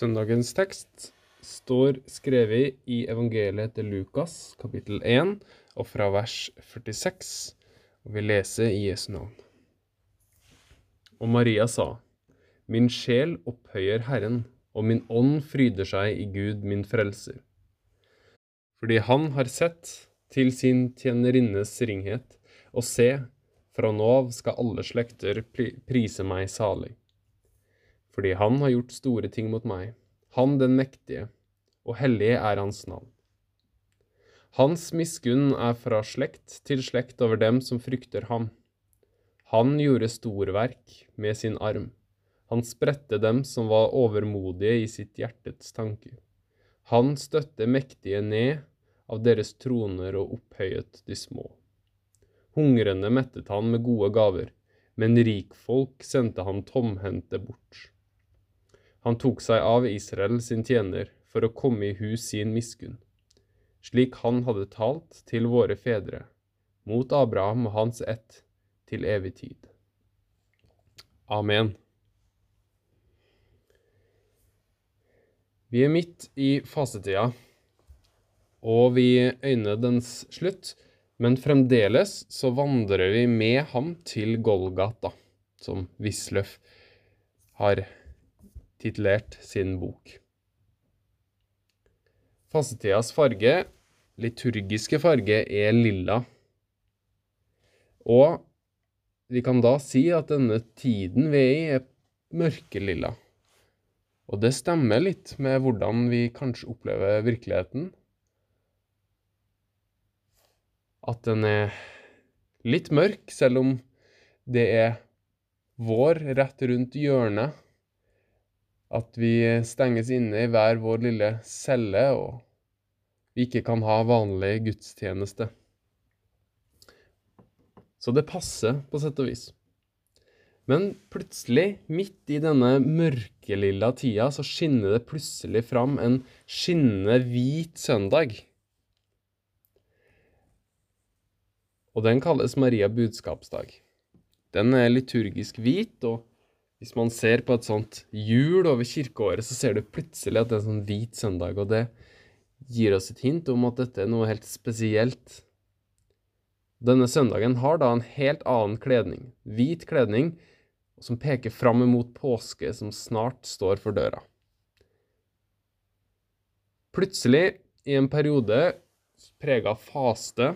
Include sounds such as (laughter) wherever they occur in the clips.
Søndagens tekst står skrevet i evangeliet til Lukas, kapittel 1, og fra vers 46, og vi leser i Jesu navn. Og Maria sa, Min sjel opphøyer Herren, og min ånd fryder seg i Gud min frelser. Fordi Han har sett til sin tjenerinnes ringhet, og se, fra nå av skal alle slekter prise meg salig fordi han har gjort store ting mot meg, han den mektige, og hellig er hans navn. Hans miskunn er fra slekt til slekt over dem som frykter ham. Han gjorde storverk med sin arm. Han spredte dem som var overmodige i sitt hjertets tanker. Han støtte mektige ned av deres troner og opphøyet de små. Hungrende mettet han med gode gaver, men rikfolk sendte han tomhendte bort. Han tok seg av Israel sin tjener for å komme i hus sin miskunn, slik han hadde talt til våre fedre, mot Abraham og hans ett, til evig tid. Amen. Vi er midt i fasetida, og vi øyner dens slutt, men fremdeles så vandrer vi med ham til Golgata, som Wisløff har titulert sin bok. Fastetidas farge, liturgiske farge, er lilla. Og vi kan da si at denne tiden vi er i, er mørkelilla. Og det stemmer litt med hvordan vi kanskje opplever virkeligheten. At den er litt mørk, selv om det er vår rett rundt hjørnet. At vi stenges inne i hver vår lille celle, og vi ikke kan ha vanlig gudstjeneste. Så det passer på sett og vis. Men plutselig, midt i denne mørkelilla tida, så skinner det plutselig fram en skinnende hvit søndag. Og den kalles Maria budskapsdag. Den er liturgisk hvit, og hvis man ser på et sånt hjul over kirkeåret, så ser du plutselig at det er en sånn hvit søndag, og det gir oss et hint om at dette er noe helt spesielt. Denne søndagen har da en helt annen kledning, hvit kledning, som peker fram mot påske som snart står for døra. Plutselig, i en periode prega av faste,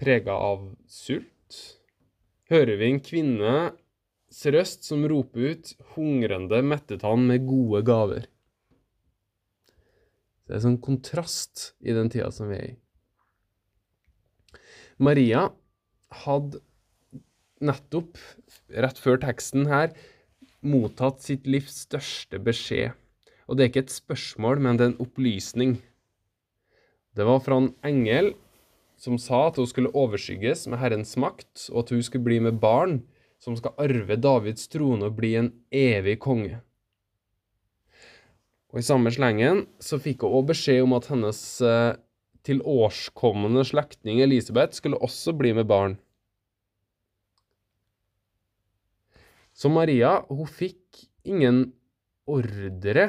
prega av sult, hører vi en kvinne røst som roper ut, hungrende mettet han med gode gaver. Det er en sånn kontrast i den tida som vi er i. Maria hadde nettopp, rett før teksten her, mottatt sitt livs største beskjed. Og det er ikke et spørsmål, men det er en opplysning. Det var fra en engel som sa at hun skulle overskygges med Herrens makt, og at hun skulle bli med barn som skal arve Davids trone og bli en evig konge. Og I samme slengen så fikk hun òg beskjed om at hennes eh, tilårskommende slektning Elisabeth skulle også bli med barn. Så Maria hun fikk ingen ordre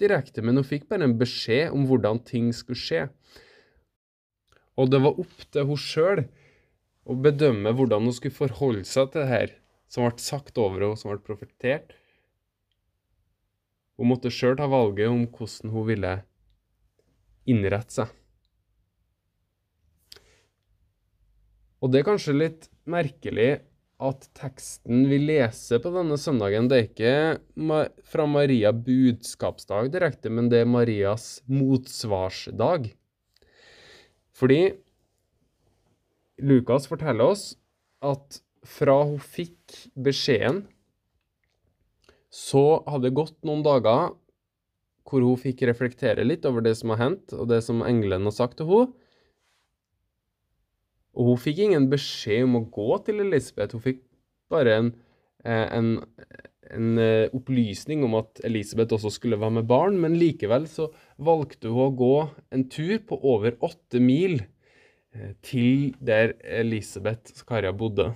direkte, men hun fikk bare en beskjed om hvordan ting skulle skje. Og det var opp til hun sjøl og bedømme hvordan hun skulle forholde seg til det her som ble sagt over henne, som ble profetert. Hun måtte sjøl ta valget om hvordan hun ville innrette seg. Og det er kanskje litt merkelig at teksten vi leser på denne søndagen, det er ikke fra Maria budskapsdag direkte, men det er Marias motsvarsdag. Fordi Lukas forteller oss at fra hun fikk beskjeden, så hadde det gått noen dager hvor hun fikk reflektere litt over det som har hendt, og det som engelen har sagt til henne. Og hun fikk ingen beskjed om å gå til Elisabeth, hun fikk bare en, eh, en, en eh, opplysning om at Elisabeth også skulle være med barn, men likevel så valgte hun å gå en tur på over åtte mil til der Elisabeth Zakaria bodde.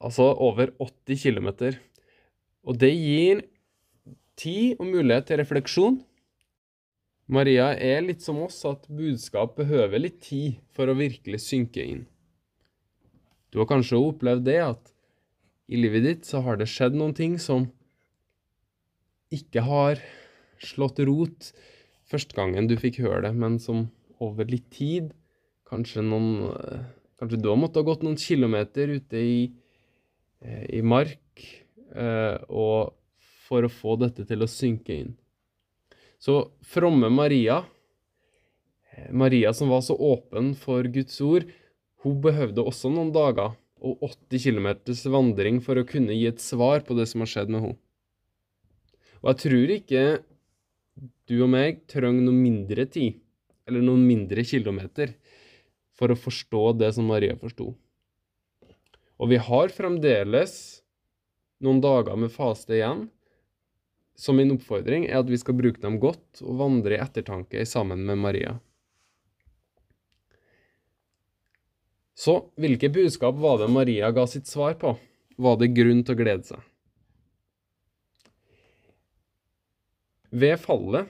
Altså over 80 km. Og det gir tid og mulighet til refleksjon. Maria er litt som oss, at budskap behøver litt tid for å virkelig synke inn. Du har kanskje opplevd det at i livet ditt så har det skjedd noen ting som ikke har slått rot første gangen du fikk høre det, men som over litt tid, kanskje noen Kanskje du har måttet ha gått noen kilometer ute i, eh, i mark eh, og for å få dette til å synke inn. Så fromme Maria, eh, Maria som var så åpen for Guds ord, hun behøvde også noen dager og 80 km vandring for å kunne gi et svar på det som har skjedd med henne. Og jeg tror ikke du og meg trenger noe mindre tid, eller noen mindre kilometer, for å forstå det som Maria forsto. Og vi har fremdeles noen dager med faste igjen. Så min oppfordring er at vi skal bruke dem godt og vandre i ettertanke sammen med Maria. Så hvilke budskap var det Maria ga sitt svar på? Var det grunn til å glede seg? Ved fallet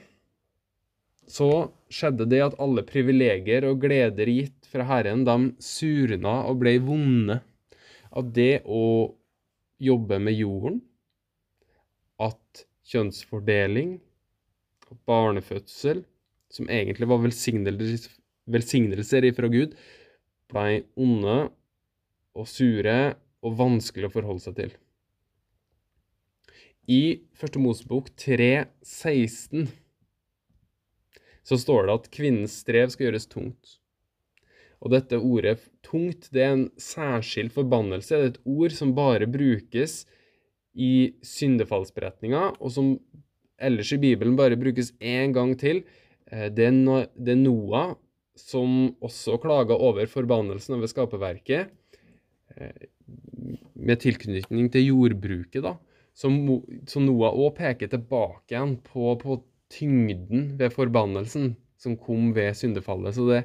så skjedde det at alle privilegier og gleder gitt fra Herren, de surna og ble vonde. av det å jobbe med jorden, at kjønnsfordeling, barnefødsel, som egentlig var velsignelser, velsignelser ifra Gud, blei onde og sure og vanskelig å forholde seg til. I Første Mosebok 3,16 så står det at kvinnens strev skal gjøres tungt. Og dette ordet 'tungt' det er en særskilt forbannelse. Det er et ord som bare brukes i syndefallsberetninga, og som ellers i Bibelen bare brukes én gang til. Eh, det er Noah som også klaga over forbannelsen over skaperverket, eh, med tilknytning til jordbruket, da. Så, Noah òg peker tilbake igjen på, på tyngden ved forbannelsen som kom ved syndefallet. Så det,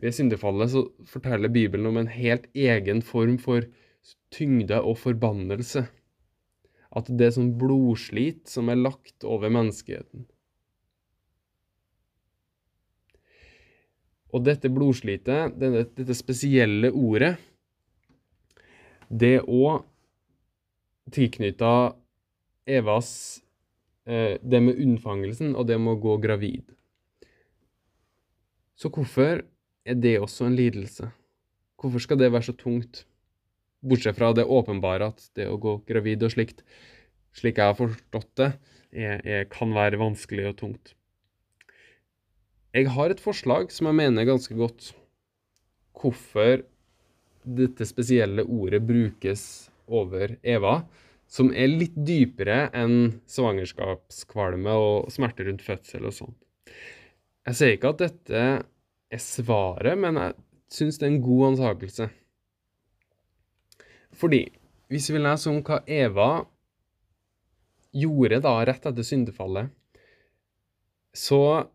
ved syndefallet så forteller Bibelen om en helt egen form for tyngde og forbannelse. At det er sånn blodslit som er lagt over menneskeheten. Og dette blodslitet, dette, dette spesielle ordet, det er òg tilknytta Evas Det med unnfangelsen og det med å gå gravid. Så hvorfor er det også en lidelse? Hvorfor skal det være så tungt? Bortsett fra det åpenbare at det å gå gravid og slikt, slik jeg har forstått det, er, er, kan være vanskelig og tungt. Jeg har et forslag som jeg mener er ganske godt. Hvorfor dette spesielle ordet brukes over Eva, som er litt dypere enn svangerskapskvalme og smerter rundt fødsel og sånn. Jeg sier ikke at dette er svaret, men jeg syns det er en god ansakelse. Fordi hvis vi leser om hva Eva gjorde da rett etter syndefallet, så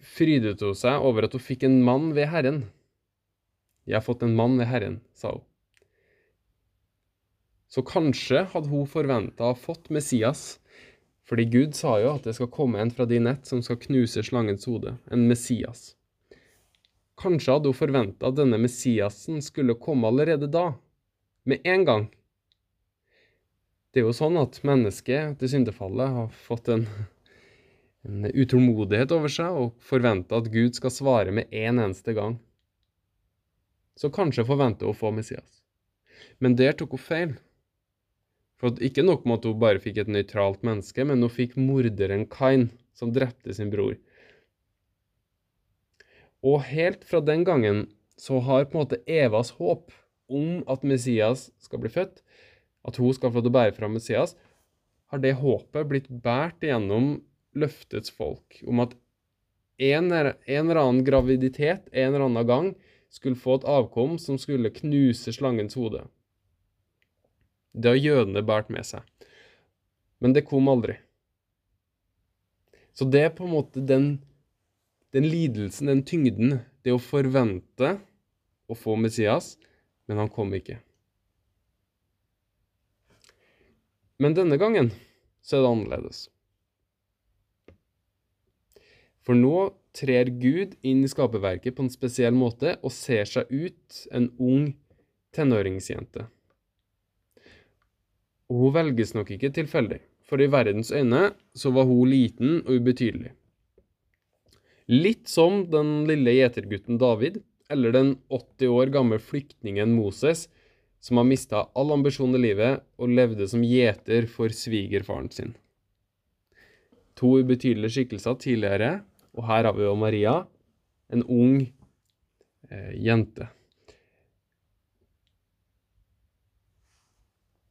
frydet hun seg over at hun fikk en mann ved Herren. Jeg har fått en mann ved Herren, sa hun. Så kanskje hadde hun forventa å fått Messias, fordi Gud sa jo at det skal komme en fra din nett som skal knuse slangens hode, en Messias. Kanskje hadde hun forventa at denne Messiasen skulle komme allerede da, med en gang. Det er jo sånn at mennesket til syndefallet har fått en, en utålmodighet over seg og forventa at Gud skal svare med en eneste gang. Så kanskje forventer hun å få Messias. Men der tok hun feil. For ikke nok med at hun bare fikk et nøytralt menneske, men hun fikk morderen Kain, som drepte sin bror. Og helt fra den gangen så har på en måte Evas håp om at Messias skal bli født, at hun skal få å bære fram Messias, har det håpet blitt båret gjennom løftets folk om at en, en, eller annen graviditet en eller annen gang skulle få et avkom som skulle knuse slangens hode. Det har jødene båret med seg. Men det kom aldri. Så det er på en måte den, den lidelsen, den tyngden, det å forvente å få Messias, men han kom ikke. Men denne gangen så er det annerledes. For nå trer Gud inn i skaperverket på en spesiell måte og ser seg ut en ung tenåringsjente. Og hun velges nok ikke tilfeldig, for i verdens øyne så var hun liten og ubetydelig. Litt som den lille gjetergutten David, eller den 80 år gamle flyktningen Moses, som har mista all ambisjon i livet og levde som gjeter for svigerfaren sin. To ubetydelige skikkelser tidligere, og her har vi jo Maria, en ung eh, jente.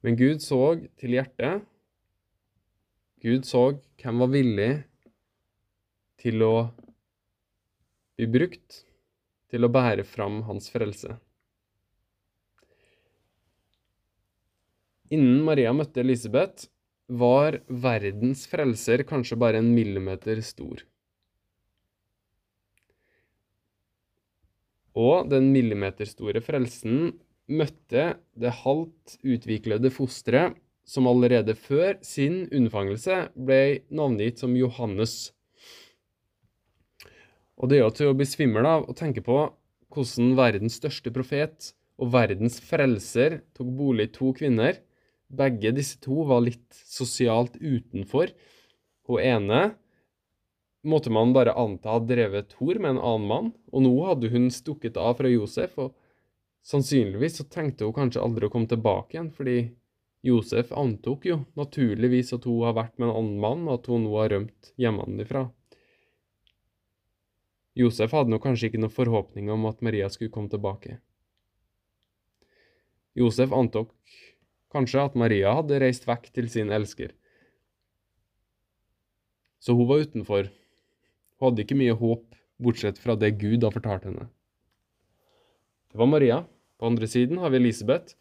Men Gud så til hjertet. Gud så hvem var villig til å bli brukt til å bære fram hans frelse. Innen Maria møtte Elisabeth, var verdens frelser kanskje bare en millimeter stor. Og den millimeterstore frelsen møtte det halvt utviklede fosteret som allerede før sin unnfangelse ble navngitt som Johannes. Og det gjør til å bli svimmel av å tenke på hvordan verdens største profet og verdens frelser tok bolig to kvinner. Begge disse to var litt sosialt utenfor. Hun ene måtte man bare anta hadde drevet hor med en annen mann, og nå hadde hun stukket av fra Josef, og sannsynligvis så tenkte hun kanskje aldri å komme tilbake igjen, fordi Josef antok jo naturligvis at hun har vært med en annen mann, og at hun nå har rømt hjemmefra. Josef hadde nok kanskje ikke noen forhåpning om at Maria skulle komme tilbake. Josef antok kanskje at Maria hadde reist vekk til sin elsker. Så hun var utenfor. Hun hadde ikke mye håp, bortsett fra det Gud har fortalt henne. Det var Maria. På andre siden har vi Elisabeth.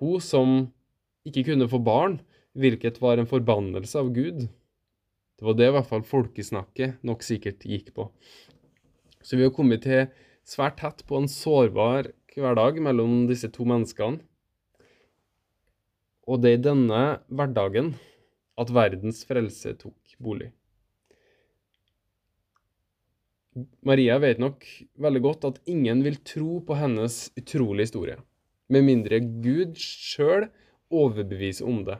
Hun som ikke kunne få barn, hvilket var en forbannelse av Gud. Det var det i hvert fall folkesnakket nok sikkert gikk på. Så vi har kommet til svært tett på en sårbar hverdag mellom disse to menneskene. Og det er i denne hverdagen at verdens frelse tok bolig. Maria vet nok veldig godt at ingen vil tro på hennes utrolige historie, med mindre Gud sjøl overbeviser om det.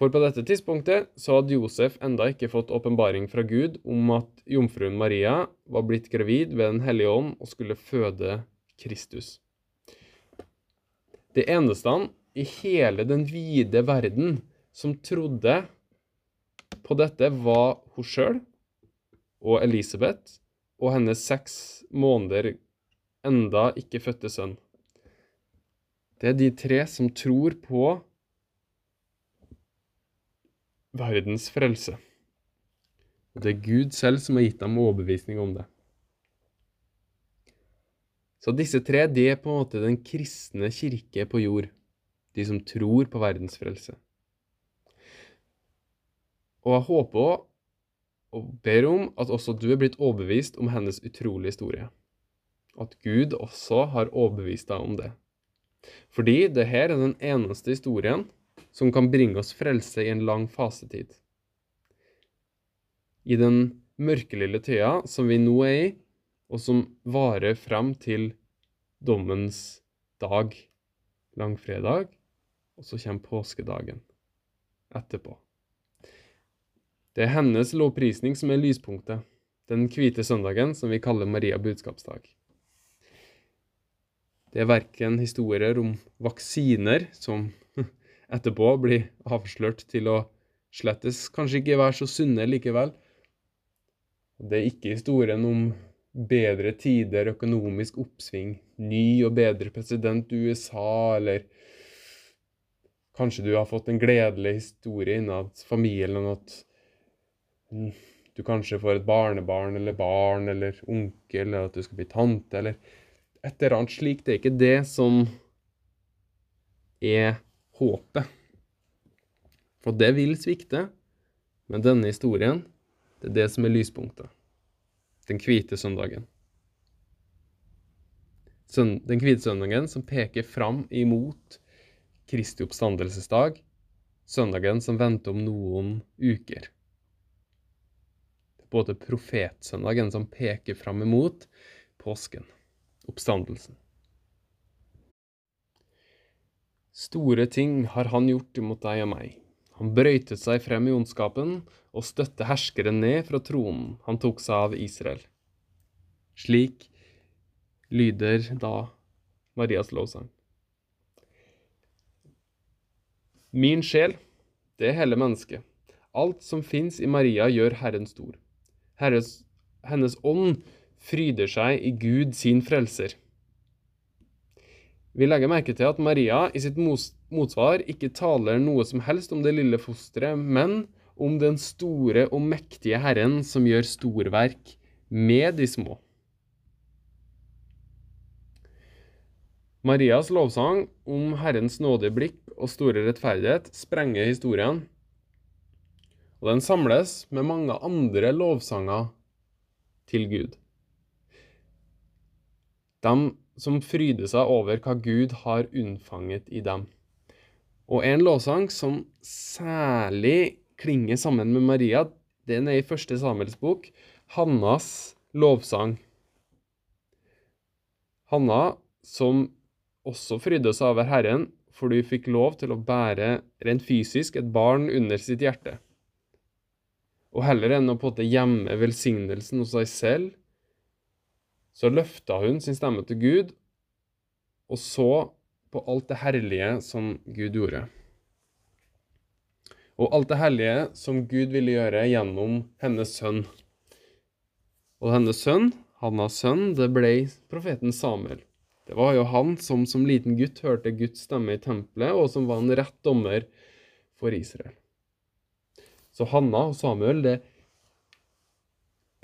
For på dette tidspunktet så hadde Josef enda ikke fått åpenbaring fra Gud om at jomfruen Maria var blitt gravid ved Den hellige ånd og skulle føde Kristus. Det eneste han i hele den vide verden som trodde på dette, var hun sjøl og Elisabeth og hennes seks måneder enda ikke fødte sønn. Det er de tre som tror på verdens frelse. Og det er Gud selv som har gitt dem overbevisning om det. Så disse tre de er på en måte den kristne kirke på jord. De som tror på verdens frelse. Og jeg håper også, og ber om at også du er blitt overbevist om hennes utrolige historie. At Gud også har overbevist deg om det. Fordi det her er den eneste historien som kan bringe oss frelse i en lang fasetid. I den mørkelille tida som vi nå er i, og som varer frem til dommens dag, langfredag, og så kommer påskedagen etterpå. Det er hennes lovprisning som er lyspunktet, den hvite søndagen som vi kaller Maria budskapsdag. Det er verken historier om vaksiner som (laughs) etterpå blir avslørt til å slettes kanskje ikke være så sunne likevel. Det er ikke historien om bedre tider, økonomisk oppsving, ny og bedre president i USA, eller kanskje du har fått en gledelig historie innad familien, at du kanskje får et barnebarn eller barn eller onkel, eller at du skal bli tante, eller et eller annet slikt. Det er ikke det som er håpet. For det vil svikte, men denne historien, det er det som er lyspunktet. Den hvite søndagen. Den hvite søndagen som peker fram imot Kristi oppstandelsesdag, søndagen som venter om noen uker. Både profetsøndagen som peker fram imot påsken, oppstandelsen. Store ting har han gjort imot deg og meg. Han brøytet seg frem i ondskapen og støtte herskeren ned fra tronen han tok seg av Israel. Slik lyder da Marias lovsang. Min sjel, det hele mennesket. Alt som fins i Maria, gjør Herren stor. Herres, hennes ånd fryder seg i Gud sin frelser. Vi legger merke til at Maria i sitt motsvar ikke taler noe som helst om det lille fosteret, men om den store og mektige Herren som gjør storverk med de små. Marias lovsang om Herrens nådige blikk og store rettferdighet sprenger historien, og den samles med mange andre lovsanger til Gud. De som fryder seg over hva Gud har unnfanget i dem. Og en lovsang som særlig klinger sammen med Maria, den er i første Samuels bok, Hannas lovsang. Hanna som også frydde seg over Herren, for du fikk lov til å bære rent fysisk et barn under sitt hjerte. Og heller enn å på en måte gjemme velsignelsen hos seg selv, så løfta hun sin stemme til Gud og så på alt det herlige som Gud gjorde. Og alt det herlige som Gud ville gjøre gjennom hennes sønn. Og hennes sønn, Hannas sønn, det ble profeten Samuel. Det var jo han som som liten gutt hørte Guds stemme i tempelet, og som var en rett dommer for Israel. Så Hanna og Samuel det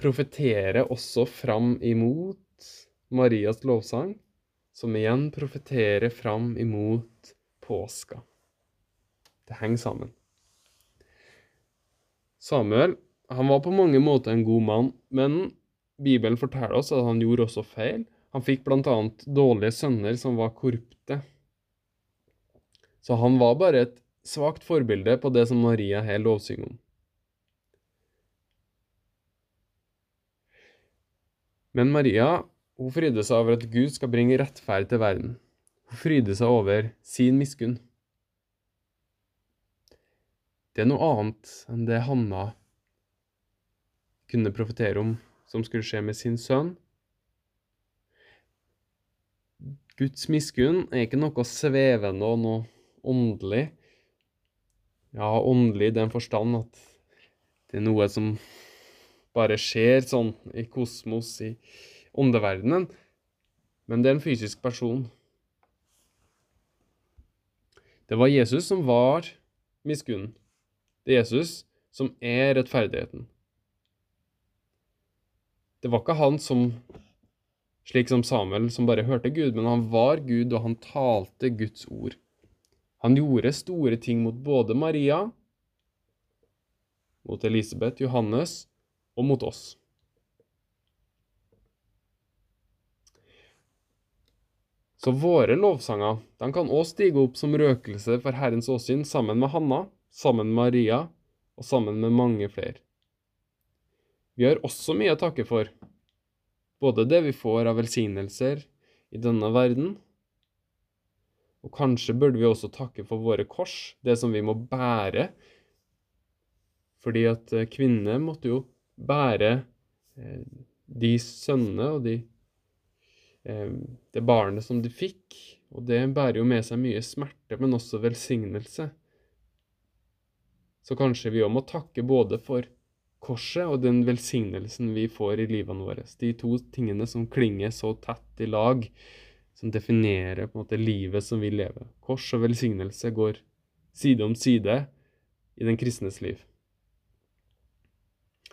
profeterer også fram imot Marias lovsang, som igjen profeterer fram imot påska. Det henger sammen. Samuel han var på mange måter en god mann, men Bibelen forteller oss at han gjorde også feil. Han fikk bl.a. dårlige sønner som var korrupte. Så han var bare et svakt forbilde på det som Maria her lovsynger om. Men Maria hun fryder seg over at Gud skal bringe rettferd til verden. Hun fryder seg over sin miskunn. Det er noe annet enn det Hanna kunne profetere om som skulle skje med sin sønn, Guds miskunn er ikke noe svevende og noe åndelig. Ja, åndelig i den forstand at det er noe som bare skjer sånn i kosmos, i åndeverdenen. Men det er en fysisk person. Det var Jesus som var miskunnen. Det er Jesus som er rettferdigheten. Det var ikke han som slik som Samuel, som bare hørte Gud, men han var Gud, og han talte Guds ord. Han gjorde store ting mot både Maria, mot Elisabeth, Johannes og mot oss. Så våre lovsanger de kan også stige opp som røkelse for Herrens åsyn sammen med Hanna, sammen med Maria og sammen med mange flere. Vi har også mye å takke for, både det vi får av velsignelser i denne verden, og kanskje burde vi også takke for våre kors, det som vi må bære. Fordi at kvinnene kvinner måtte jo bære eh, de sønnene og de, eh, det barnet som de fikk. Og det bærer jo med seg mye smerte, men også velsignelse. Så kanskje vi òg må takke både for korset og den velsignelsen vi får i livene våre. De to tingene som klinger så tett i lag, som definerer på en måte livet som vi lever. Kors og velsignelse går side om side i den kristnes liv.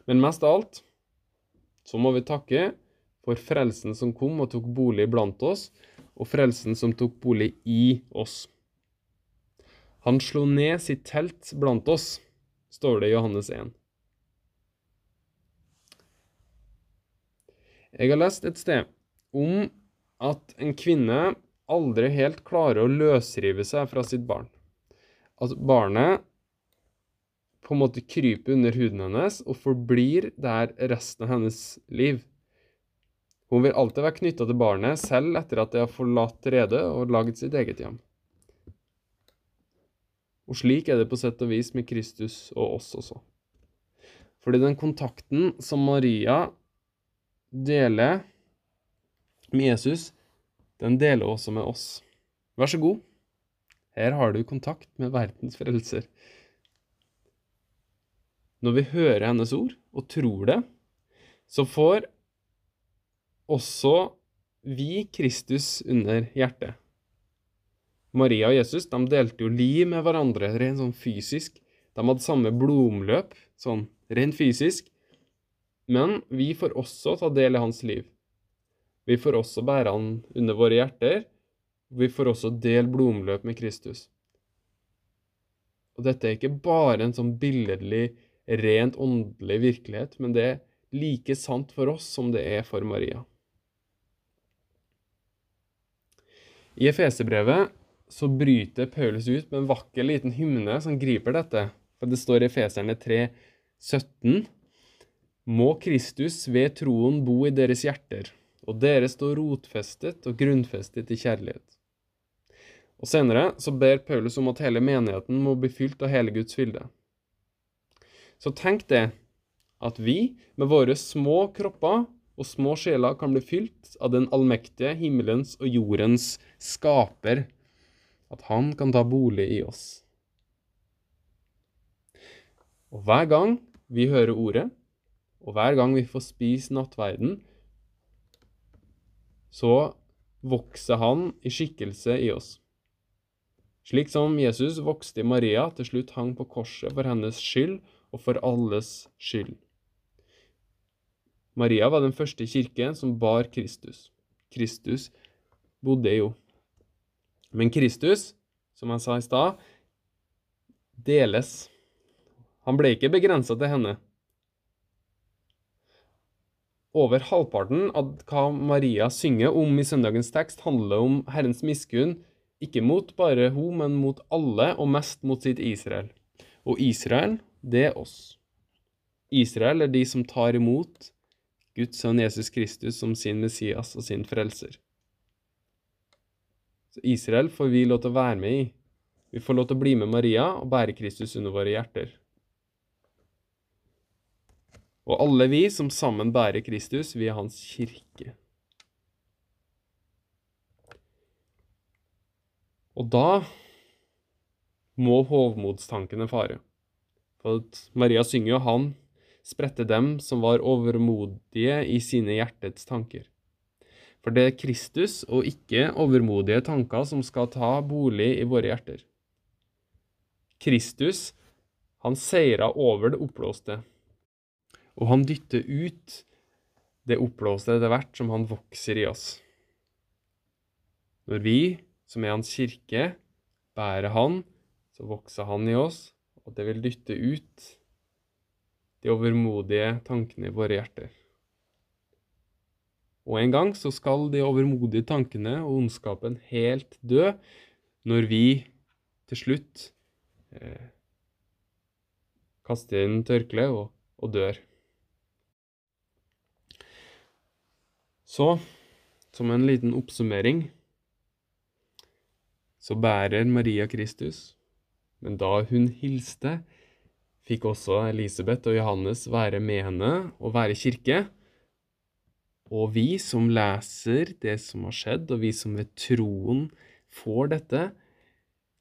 Men mest av alt så må vi takke for frelsen som kom og tok bolig blant oss, og frelsen som tok bolig i oss. Han slo ned sitt telt blant oss, står det i Johannes 1. Jeg har lest et sted om at en kvinne aldri helt klarer å løsrive seg fra sitt barn. At barnet på en måte kryper under huden hennes og forblir der resten av hennes liv. Hun vil alltid være knytta til barnet, selv etter at det har forlatt redet og laget sitt eget hjem. Og slik er det på sett og vis med Kristus og oss også. Fordi den kontakten som Maria deler med Jesus, den deler også med oss. Vær så god. Her har du kontakt med verdens frelser. Når vi hører hennes ord og tror det, så får også vi Kristus under hjertet. Maria og Jesus de delte jo liv med hverandre rent sånn fysisk. De hadde samme blodomløp, sånn rent fysisk. Men vi får også ta del i hans liv. Vi får også bære han under våre hjerter. Vi får også dele blodomløp med Kristus. Og dette er ikke bare en sånn billedlig, rent åndelig virkelighet, men det er like sant for oss som det er for Maria. I Efesebrevet så bryter Paulus ut med en vakker liten hymne som griper dette. For det står i Efeserne 3, 17. Må Kristus ved troen bo i deres hjerter, og dere står rotfestet og grunnfestet i kjærlighet. Og Senere så ber Paulus om at hele menigheten må bli fylt av hele Guds fylde. Så tenk det, at vi med våre små kropper og små sjeler kan bli fylt av den allmektige himmelens og jordens skaper, at han kan ta bolig i oss. Og hver gang vi hører ordet, og hver gang vi får spise nattverden, så vokser han i skikkelse i oss. Slik som Jesus vokste i Maria, til slutt hang på korset for hennes skyld og for alles skyld. Maria var den første kirke som bar Kristus. Kristus bodde jo. Men Kristus, som jeg sa i stad, deles. Han ble ikke begrensa til henne. Over halvparten av hva Maria synger om i søndagens tekst, handler om Herrens miskunn, ikke mot bare hun, men mot alle, og mest mot sitt Israel. Og Israel, det er oss. Israel er de som tar imot Guds sønn Jesus Kristus som sin Messias og sin frelser. Så Israel får vi lov til å være med i. Vi får lov til å bli med Maria og bære Kristus under våre hjerter. Og alle vi som sammen bærer Kristus, vi er hans kirke. Og da må hovmodstankene fare. For Maria synger jo han spredte dem som var overmodige i sine hjertets tanker. For det er Kristus og ikke overmodige tanker som skal ta bolig i våre hjerter. Kristus, han seira over det oppblåste, og han dytter ut det oppblåste etter hvert som han vokser i oss. Når vi, som er hans kirke, bærer han, så vokser han i oss, og det vil dytte ut de overmodige tankene i våre hjerter. Og en gang så skal de overmodige tankene og ondskapen helt dø, når vi til slutt eh, kaster inn tørkleet og, og dør. Så, som en liten oppsummering, så bærer Maria Kristus, men da hun hilste, fikk også Elisabeth og Johannes være med henne og være kirke. Og vi som leser det som har skjedd, og vi som ved troen får dette,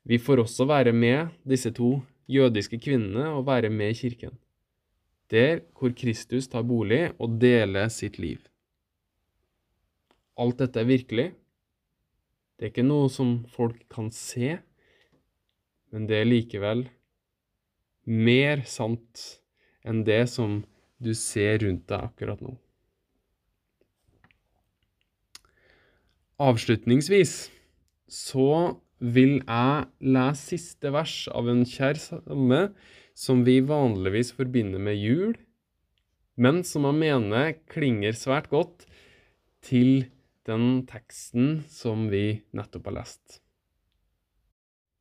vi får også være med disse to jødiske kvinnene og være med i kirken. Der hvor Kristus tar bolig og deler sitt liv. Alt dette er virkelig. Det er ikke noe som folk kan se, men det er likevel mer sant enn det som du ser rundt deg akkurat nå. Avslutningsvis så vil jeg lese siste vers av en kjær salme som vi vanligvis forbinder med jul, men som jeg mener klinger svært godt til den teksten som vi nettopp har lest.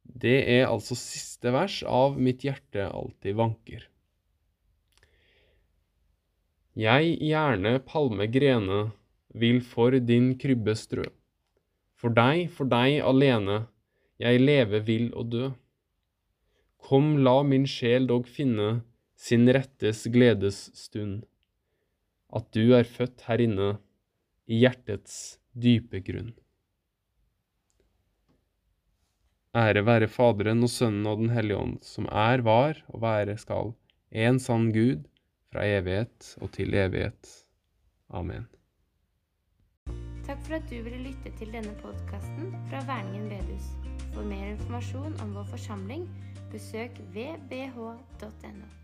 Det er altså siste vers av Mitt hjerte alltid vanker. Jeg gjerne palme grene vil for din krybbe strø. For deg, for deg alene, jeg leve vil og dø. Kom, la min sjel dog finne sin rettes gledes stund, at du er født her inne, i hjertets dype grunn. Ære være Faderen og Sønnen og Den hellige ånd, som er, var og være skal, en sann Gud, fra evighet og til evighet. Amen. Takk for at du ville lytte til denne podkasten fra Verningen bedehus. For mer informasjon om vår forsamling, besøk vbh.no.